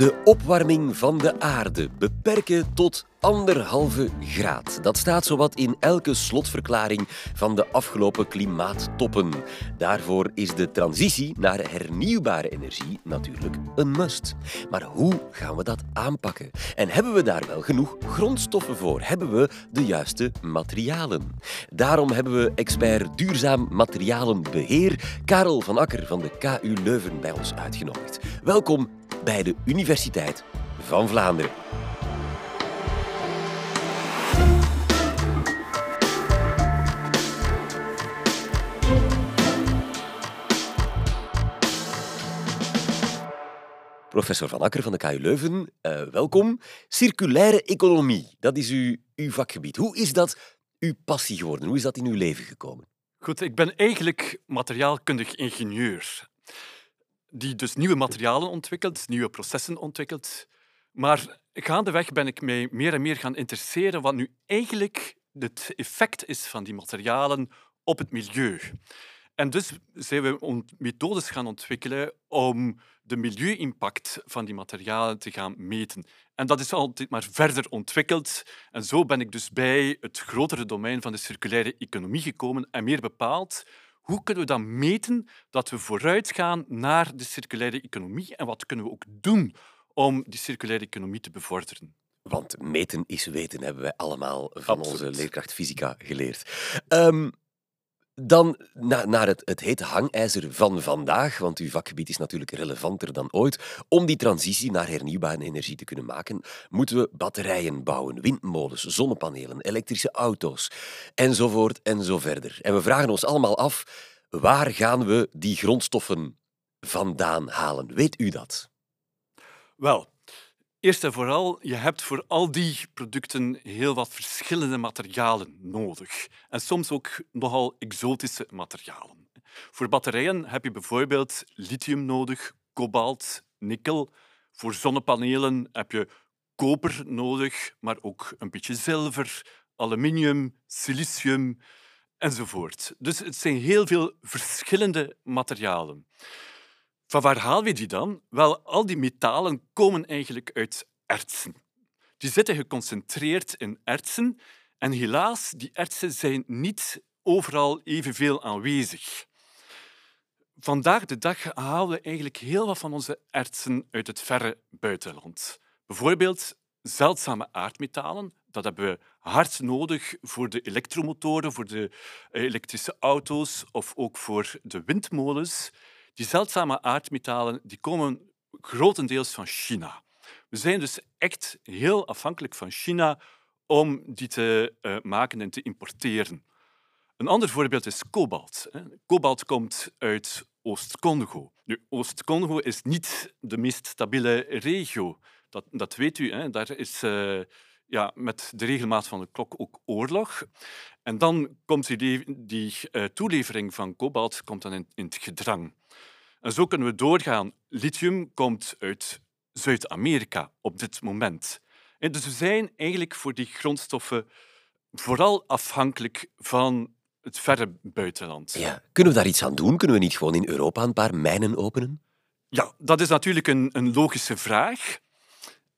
De opwarming van de aarde beperken tot anderhalve graad. Dat staat zowat in elke slotverklaring van de afgelopen klimaattoppen. Daarvoor is de transitie naar hernieuwbare energie natuurlijk een must. Maar hoe gaan we dat aanpakken? En hebben we daar wel genoeg grondstoffen voor? Hebben we de juiste materialen? Daarom hebben we expert duurzaam materialenbeheer Karel van Akker van de KU Leuven bij ons uitgenodigd. Welkom bij de Universiteit van Vlaanderen. Professor Van Akker van de KU Leuven, uh, welkom. Circulaire economie, dat is uw, uw vakgebied. Hoe is dat uw passie geworden? Hoe is dat in uw leven gekomen? Goed, ik ben eigenlijk materiaalkundig ingenieur die dus nieuwe materialen ontwikkelt, nieuwe processen ontwikkelt. Maar gaandeweg ben ik mij meer en meer gaan interesseren wat nu eigenlijk het effect is van die materialen op het milieu. En dus zijn we methodes gaan ontwikkelen om de milieu-impact van die materialen te gaan meten. En dat is altijd maar verder ontwikkeld. En zo ben ik dus bij het grotere domein van de circulaire economie gekomen en meer bepaald hoe kunnen we dan meten dat we vooruit gaan naar de circulaire economie en wat kunnen we ook doen om die circulaire economie te bevorderen? Want meten is weten, hebben wij allemaal van onze leerkracht fysica geleerd. Um, dan naar het, het hete hangijzer van vandaag, want uw vakgebied is natuurlijk relevanter dan ooit. Om die transitie naar hernieuwbare energie te kunnen maken, moeten we batterijen bouwen, windmolens, zonnepanelen, elektrische auto's, enzovoort en zo verder. En we vragen ons allemaal af, waar gaan we die grondstoffen vandaan halen? Weet u dat? Wel, Eerst en vooral, je hebt voor al die producten heel wat verschillende materialen nodig. En soms ook nogal exotische materialen. Voor batterijen heb je bijvoorbeeld lithium nodig, kobalt, nikkel. Voor zonnepanelen heb je koper nodig, maar ook een beetje zilver, aluminium, silicium enzovoort. Dus het zijn heel veel verschillende materialen. Van waar halen we die dan? Wel, al die metalen komen eigenlijk uit ertsen. Die zitten geconcentreerd in ertsen en helaas, die ertsen zijn niet overal evenveel aanwezig. Vandaag de dag halen we eigenlijk heel wat van onze ertsen uit het verre buitenland. Bijvoorbeeld zeldzame aardmetalen. Dat hebben we hard nodig voor de elektromotoren, voor de elektrische auto's of ook voor de windmolens. Die zeldzame aardmetalen die komen grotendeels van China. We zijn dus echt heel afhankelijk van China om die te uh, maken en te importeren. Een ander voorbeeld is kobalt. Kobalt komt uit Oost-Congo. Oost-Congo is niet de meest stabiele regio. Dat, dat weet u. Hè. Daar is uh, ja, met de regelmaat van de klok ook oorlog. En dan komt die, die uh, toelevering van kobalt komt dan in, in het gedrang. En zo kunnen we doorgaan. Lithium komt uit Zuid-Amerika op dit moment. En dus we zijn eigenlijk voor die grondstoffen vooral afhankelijk van het verre buitenland. Ja. Kunnen we daar iets aan doen? Kunnen we niet gewoon in Europa een paar mijnen openen? Ja, dat is natuurlijk een, een logische vraag.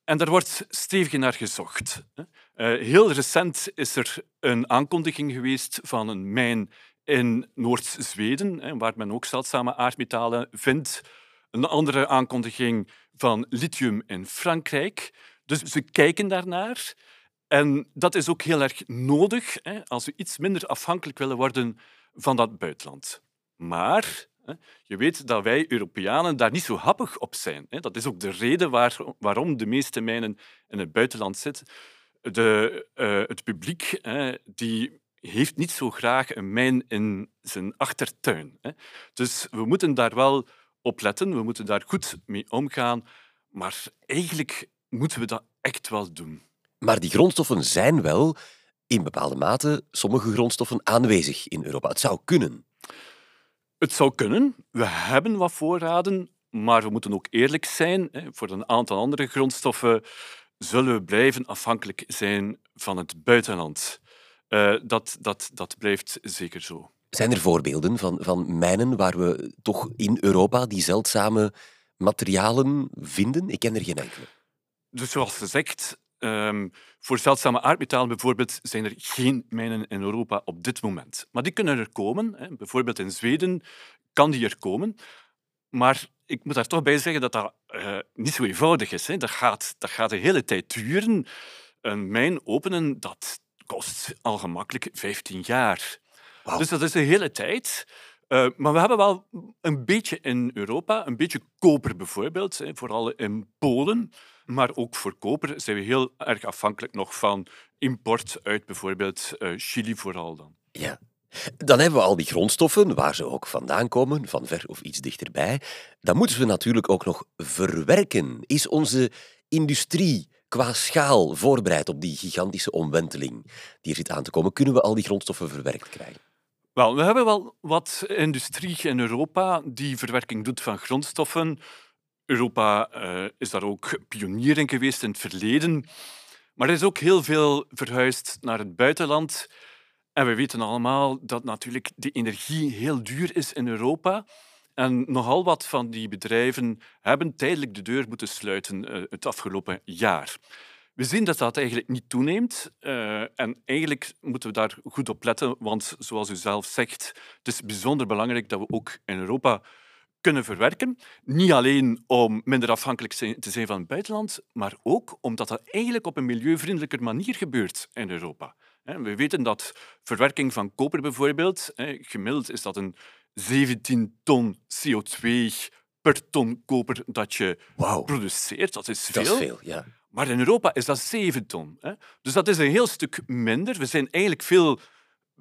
En daar wordt stevig naar gezocht. Uh, heel recent is er een aankondiging geweest van een mijn in Noord-Zweden, waar men ook zeldzame aardmetalen vindt. Een andere aankondiging van lithium in Frankrijk. Dus ze kijken daarnaar. En dat is ook heel erg nodig als we iets minder afhankelijk willen worden van dat buitenland. Maar je weet dat wij Europeanen daar niet zo happig op zijn. Dat is ook de reden waar, waarom de meeste mijnen in het buitenland zitten. De, uh, het publiek hè, die heeft niet zo graag een mijn in zijn achtertuin. Hè. Dus we moeten daar wel opletten, we moeten daar goed mee omgaan, maar eigenlijk moeten we dat echt wel doen. Maar die grondstoffen zijn wel in bepaalde mate sommige grondstoffen aanwezig in Europa. Het zou kunnen. Het zou kunnen. We hebben wat voorraden, maar we moeten ook eerlijk zijn. Voor een aantal andere grondstoffen zullen we blijven afhankelijk zijn van het buitenland. Uh, dat, dat, dat blijft zeker zo. Zijn er voorbeelden van, van mijnen waar we toch in Europa die zeldzame materialen vinden? Ik ken er geen enkele. Dus zoals gezegd, um, voor zeldzame aardmetalen bijvoorbeeld zijn er geen mijnen in Europa op dit moment. Maar die kunnen er komen. Hè. Bijvoorbeeld in Zweden kan die er komen. Maar ik moet daar toch bij zeggen dat dat uh, niet zo eenvoudig is. Hè. Dat, gaat, dat gaat een hele tijd duren. Een mijn openen, dat kost al gemakkelijk 15 jaar. Dus dat is een hele tijd. Uh, maar we hebben wel een beetje in Europa, een beetje koper bijvoorbeeld, hè, vooral in Polen. Maar ook voor koper zijn we heel erg afhankelijk nog van import uit bijvoorbeeld uh, Chili vooral dan. Ja. Dan hebben we al die grondstoffen, waar ze ook vandaan komen, van ver of iets dichterbij. Dan moeten we natuurlijk ook nog verwerken. Is onze industrie qua schaal voorbereid op die gigantische omwenteling die er zit aan te komen? Kunnen we al die grondstoffen verwerkt krijgen? Wel, we hebben wel wat industrie in Europa die verwerking doet van grondstoffen. Europa uh, is daar ook pionier in geweest in het verleden. Maar er is ook heel veel verhuisd naar het buitenland. En we weten allemaal dat natuurlijk de energie heel duur is in Europa. En nogal wat van die bedrijven hebben tijdelijk de deur moeten sluiten uh, het afgelopen jaar. We zien dat dat eigenlijk niet toeneemt. Uh, en eigenlijk moeten we daar goed op letten, want zoals u zelf zegt, het is bijzonder belangrijk dat we ook in Europa kunnen verwerken. Niet alleen om minder afhankelijk te zijn van het buitenland, maar ook omdat dat eigenlijk op een milieuvriendelijker manier gebeurt in Europa. We weten dat verwerking van koper bijvoorbeeld, gemiddeld is dat een 17 ton CO2 per ton koper dat je produceert. Dat is veel. Dat is veel, ja. Maar in Europa is dat 7 ton. Dus dat is een heel stuk minder. We zijn eigenlijk veel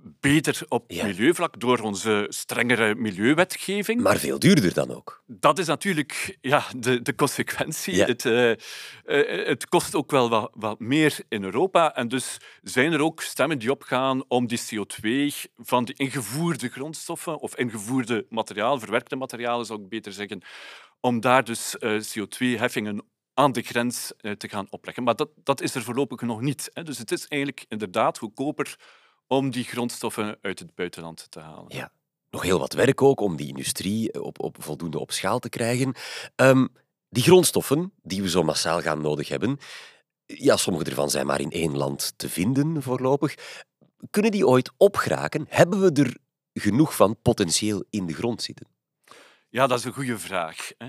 beter op milieuvlak door onze strengere milieuwetgeving. Maar veel duurder dan ook. Dat is natuurlijk ja, de, de consequentie. Het, uh, het kost ook wel wat, wat, meer in Europa. En dus zijn er ook stemmen die opgaan om die CO2 van die ingevoerde grondstoffen of ingevoerde materiaal, verwerkte materialen zou ik beter zeggen, om daar dus uh, eh, CO2-heffingen aan de grens te gaan opleggen. Maar dat, dat is er voorlopig nog niet. Hè. Dus het is eigenlijk inderdaad goedkoper om die grondstoffen uit het buitenland te halen. Ja. Nog heel wat werk ook om die industrie op, op voldoende op schaal te krijgen. Um, die grondstoffen die we zo massaal gaan nodig hebben, ja, sommige ervan zijn maar in één land te vinden voorlopig. Kunnen die ooit opgeraken? Hebben we er genoeg van potentieel in de grond zitten? Ja, dat is een goede vraag. Hè.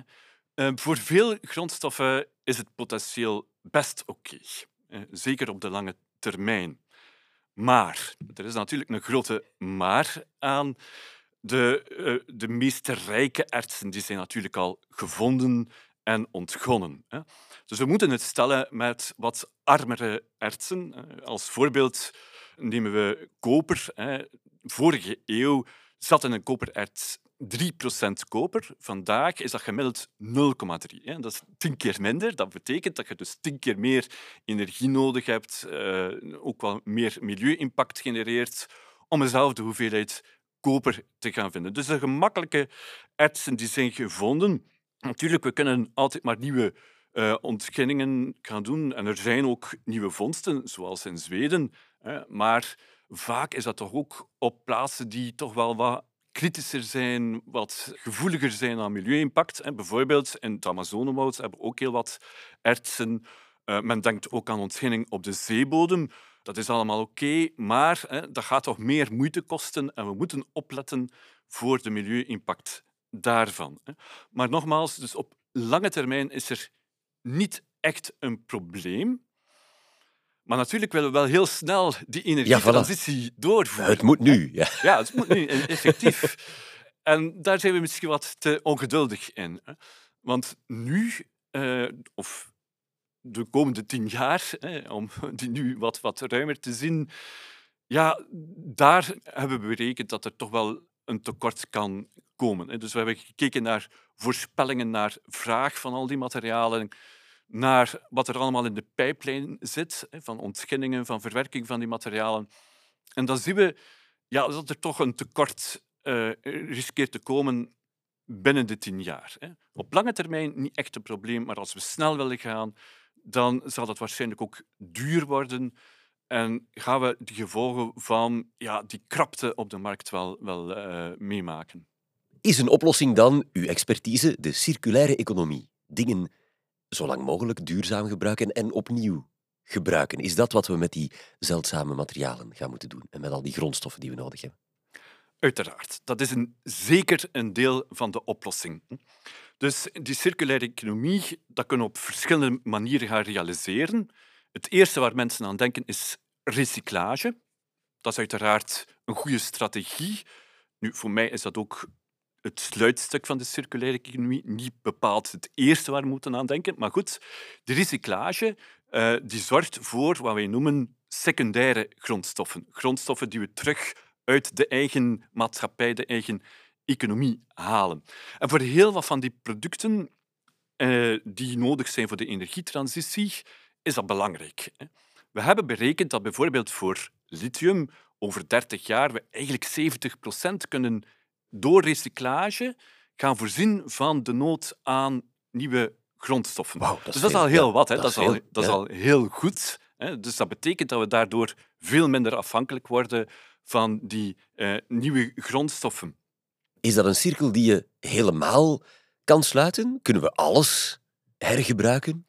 Uh, voor veel grondstoffen is het potentieel best oké. Okay. Zeker op de lange termijn. Maar, er is natuurlijk een grote maar aan. De, uh, de meest rijke artsen die zijn natuurlijk al gevonden en ontgonnen. Dus we moeten het stellen met wat armere artsen. Als voorbeeld nemen we koper. Vorige eeuw zat in een kopererts 3% koper. Vandaag is dat gemiddeld 0,3. Dat is tien keer minder. Dat betekent dat je dus tien keer meer energie nodig hebt, uh, ook wel meer milieu-impact genereert om dezelfde hoeveelheid koper te gaan vinden. Dus de gemakkelijke ertsen die zijn gevonden. Natuurlijk, we kunnen altijd maar nieuwe uh, ontginningen gaan doen. En er zijn ook nieuwe vondsten, zoals in Zweden. Maar vaak is dat toch ook op plaatsen die toch wel wat kritischer zijn, wat gevoeliger zijn aan milieu-impact. Bijvoorbeeld in het Amazonewoud hebben we ook heel wat ertsen. Uh, men denkt ook aan ontginning op de zeebodem. Dat is allemaal oké, maar dat gaat toch meer moeite kosten en we moeten opletten voor de milieu-impact daarvan. Maar nogmaals, dus op lange termijn is er niet echt een probleem. Maar natuurlijk willen we wel heel snel die energietransitie ja, doorvoeren. Het moet nu. Ja, ja het moet nu, effectief. en daar zijn we misschien wat te ongeduldig in. Want nu, uh, of de komende tien jaar, om die nu wat, wat ruimer te zien, ja, daar hebben we berekend dat er toch wel een tekort kan komen. Dus we hebben gekeken naar voorspellingen naar vraag van al die materialen naar wat er allemaal in de pijplijn zit, van ontginningen, van verwerking van die materialen. En dan zien we ja, dat er toch een tekort riskeert te komen binnen de tien jaar. Op lange termijn niet echt een probleem, maar als we snel willen gaan, dan zal dat waarschijnlijk ook duur worden. En gaan we de gevolgen van ja, die krapte op de markt wel, wel uh, meemaken. Is een oplossing dan, uw expertise, de circulaire economie? Dingen zo lang mogelijk duurzaam gebruiken en opnieuw gebruiken. Is dat wat we met die zeldzame materialen gaan moeten doen en met al die grondstoffen die we nodig hebben? Uiteraard. Dat is een, zeker een deel van de oplossing. Dus die circulaire economie, dat kunnen we op verschillende manieren gaan realiseren. Het eerste waar mensen aan denken is recyclage. Dat is uiteraard een goede strategie. Nu, voor mij is dat ook het sluitstuk van de circulaire economie. Niet bepaald het eerste waar we moeten aan denken. Maar goed, de recyclage uh, die zorgt voor wat wij noemen secundaire grondstoffen. Grondstoffen die we terug uit de eigen maatschappij, de eigen economie halen. En voor heel wat van die producten uh, die nodig zijn voor de energietransitie, is dat belangrijk. We hebben berekend dat bijvoorbeeld voor lithium over 30 jaar we eigenlijk 70% kunnen door recyclage gaan voorzien van de nood aan nieuwe grondstoffen. dat dus dat is al heel wat. Hè. Dat, is, al, dat is al heel goed. Hè. Dus dat betekent dat we daardoor veel minder afhankelijk worden van die uh, nieuwe grondstoffen. Is dat een cirkel die je helemaal kan sluiten? Kunnen we alles hergebruiken?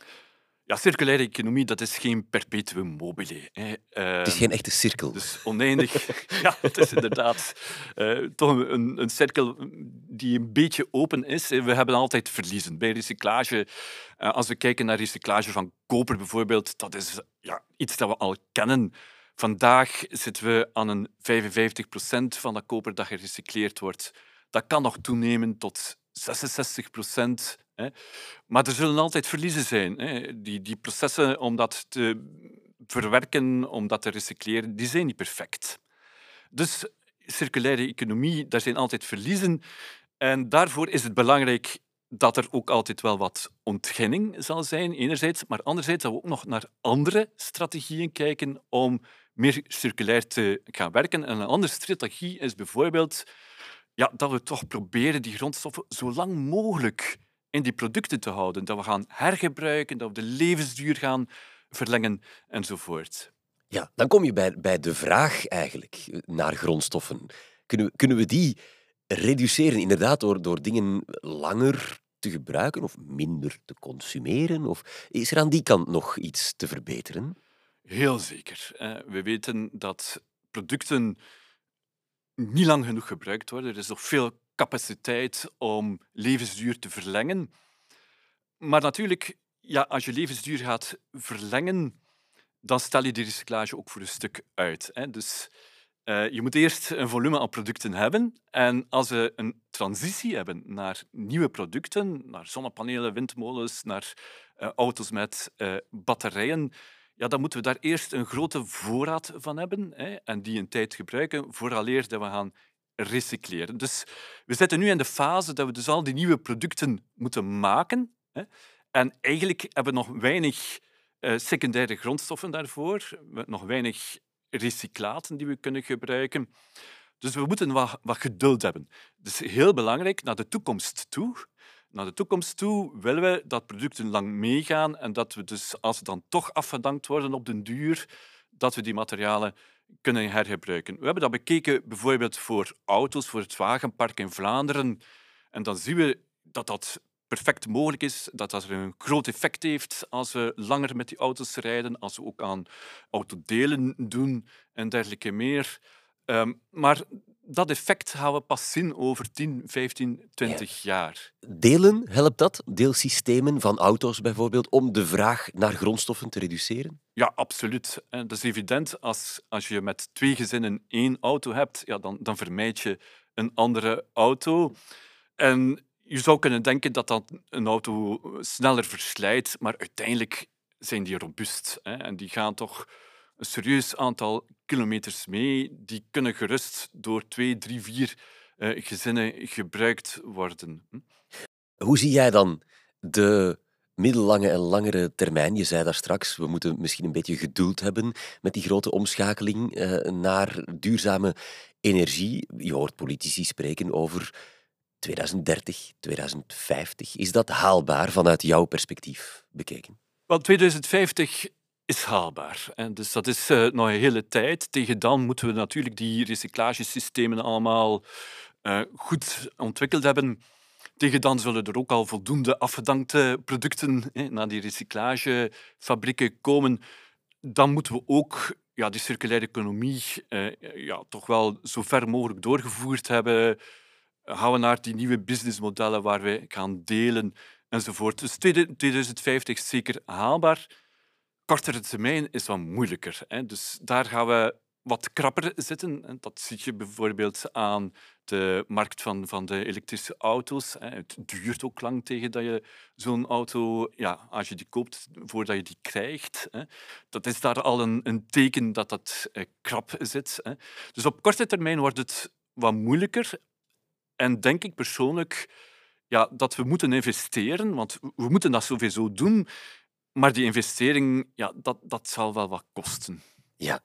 Ja, circulaire economie, dat is geen perpetuum mobile. Hè. het is geen echte cirkel. Dus oneindig. ja, het is inderdaad uh, toch een, een, cirkel die een beetje open is. We hebben altijd verliezen. Bij recyclage, uh, als we kijken naar recyclage van koper bijvoorbeeld, dat is ja, iets dat we al kennen. Vandaag zitten we aan een 55 procent van dat koper dat gerecycleerd wordt. Dat kan nog toenemen tot 66 procent. Maar er zullen altijd verliezen zijn. Hè. Die, die processen om dat te verwerken, om dat te recycleren, die zijn niet perfect. Dus circulaire economie, daar zijn altijd verliezen. En daarvoor is het belangrijk dat er ook altijd wel wat ontginning zal zijn, enerzijds, maar anderzijds dat we ook nog naar andere strategieën kijken om meer circulair te gaan werken. En een andere strategie is bijvoorbeeld ja, dat we toch proberen die grondstoffen zo lang mogelijk in die producten te houden. Dat we gaan hergebruiken, dat we de levensduur gaan verlengen enzovoort. Ja, dan kom je bij, bij de vraag eigenlijk naar grondstoffen. Kunnen, kunnen we die reduceren inderdaad door, door dingen langer te gebruiken of minder te consumeren? Of is er aan die kant nog iets te verbeteren? Heel zeker. We weten dat producten niet lang genoeg gebruikt worden. Er is nog veel capaciteit om levensduur te verlengen. Maar natuurlijk, ja, als je levensduur gaat verlengen, dan stel je die recyclage ook voor een stuk uit. Hè. Dus uh, je moet eerst een volume aan producten hebben. En als we een transitie hebben naar nieuwe producten, naar zonnepanelen, windmolens, naar uh, auto's met uh, batterijen, ja, dan moeten we daar eerst een grote voorraad van hebben hè, en die een tijd gebruiken vooraleer dat we gaan recycleren. Dus we zitten nu in de fase dat we dus al die nieuwe producten moeten maken. Hè, en eigenlijk hebben we nog weinig uh, secundaire grondstoffen daarvoor, nog weinig recyclaten die we kunnen gebruiken. Dus we moeten wat, wat geduld hebben. Is heel belangrijk naar de toekomst toe naar de toekomst toe willen we dat producten lang meegaan en dat we dus, als ze dan toch afgedankt worden op den duur, dat we die materialen kunnen hergebruiken. We hebben dat bekeken bijvoorbeeld voor auto's, voor het wagenpark in Vlaanderen. En dan zien we dat dat perfect mogelijk is, dat dat een groot effect heeft als we langer met die auto's rijden, als we ook aan autodelen doen en dergelijke meer. Um, maar dat effect gaan we pas zien over 10, 15, 20 jaar. Delen, helpt dat? Deelsystemen van auto's bijvoorbeeld, om de vraag naar grondstoffen te reduceren? Ja, absoluut. Dat is evident. Als, als je met twee gezinnen één auto hebt, ja, dan, dan vermijd je een andere auto. En je zou kunnen denken dat dat een auto sneller verslijt, maar uiteindelijk zijn die robuust. Hè, en die gaan toch een serieus aantal kilometers mee. Die kunnen gerust door twee, drie, vier uh, gezinnen gebruikt worden. Hm? Hoe zie jij dan de middellange en langere termijn? Je zei daar straks, we moeten misschien een beetje geduld hebben met die grote omschakeling uh, naar duurzame energie. Je hoort politici spreken over 2030, 2050. Is dat haalbaar vanuit jouw perspectief bekeken? Wel, 2050 is haalbaar. En dus dat is uh, nog een hele tijd. Tegen dan moeten we natuurlijk die recyclagesystemen allemaal eh, goed ontwikkeld hebben, tegen dan zullen er ook al voldoende afgedankte producten naar die recyclagefabrieken komen. Dan moeten we ook ja, die circulaire economie eh, ja, toch wel zo ver mogelijk doorgevoerd hebben. Gaan we naar die nieuwe businessmodellen waar we gaan delen enzovoort. Dus 2050 is zeker haalbaar. Kortere termijn is wat moeilijker. Hè. Dus daar gaan we wat krapper zitten. Dat zie je bijvoorbeeld aan de markt van, van de elektrische auto's. Het duurt ook lang tegen dat je zo'n auto, ja, als je die koopt, voordat je die krijgt. Dat is daar al een, een teken dat dat eh, krap zit. Dus op korte termijn wordt het wat moeilijker. En denk ik persoonlijk ja, dat we moeten investeren, want we moeten dat sowieso doen. Maar die investering, ja, dat, dat zal wel wat kosten. Ja,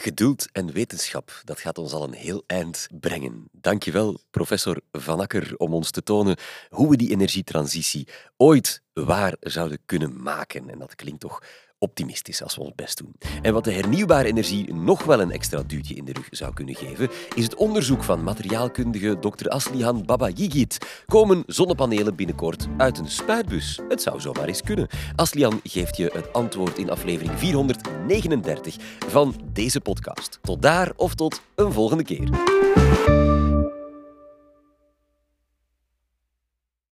Geduld en wetenschap, dat gaat ons al een heel eind brengen. Dankjewel, professor Van Akker, om ons te tonen hoe we die energietransitie ooit waar zouden kunnen maken. En dat klinkt toch optimistisch als we ons best doen. En wat de hernieuwbare energie nog wel een extra duwtje in de rug zou kunnen geven, is het onderzoek van materiaalkundige Dr. Aslihan Babayigit. Komen zonnepanelen binnenkort uit een spuitbus? Het zou zomaar eens kunnen. Aslihan geeft je het antwoord in aflevering 439 van deze podcast. Tot daar of tot een volgende keer.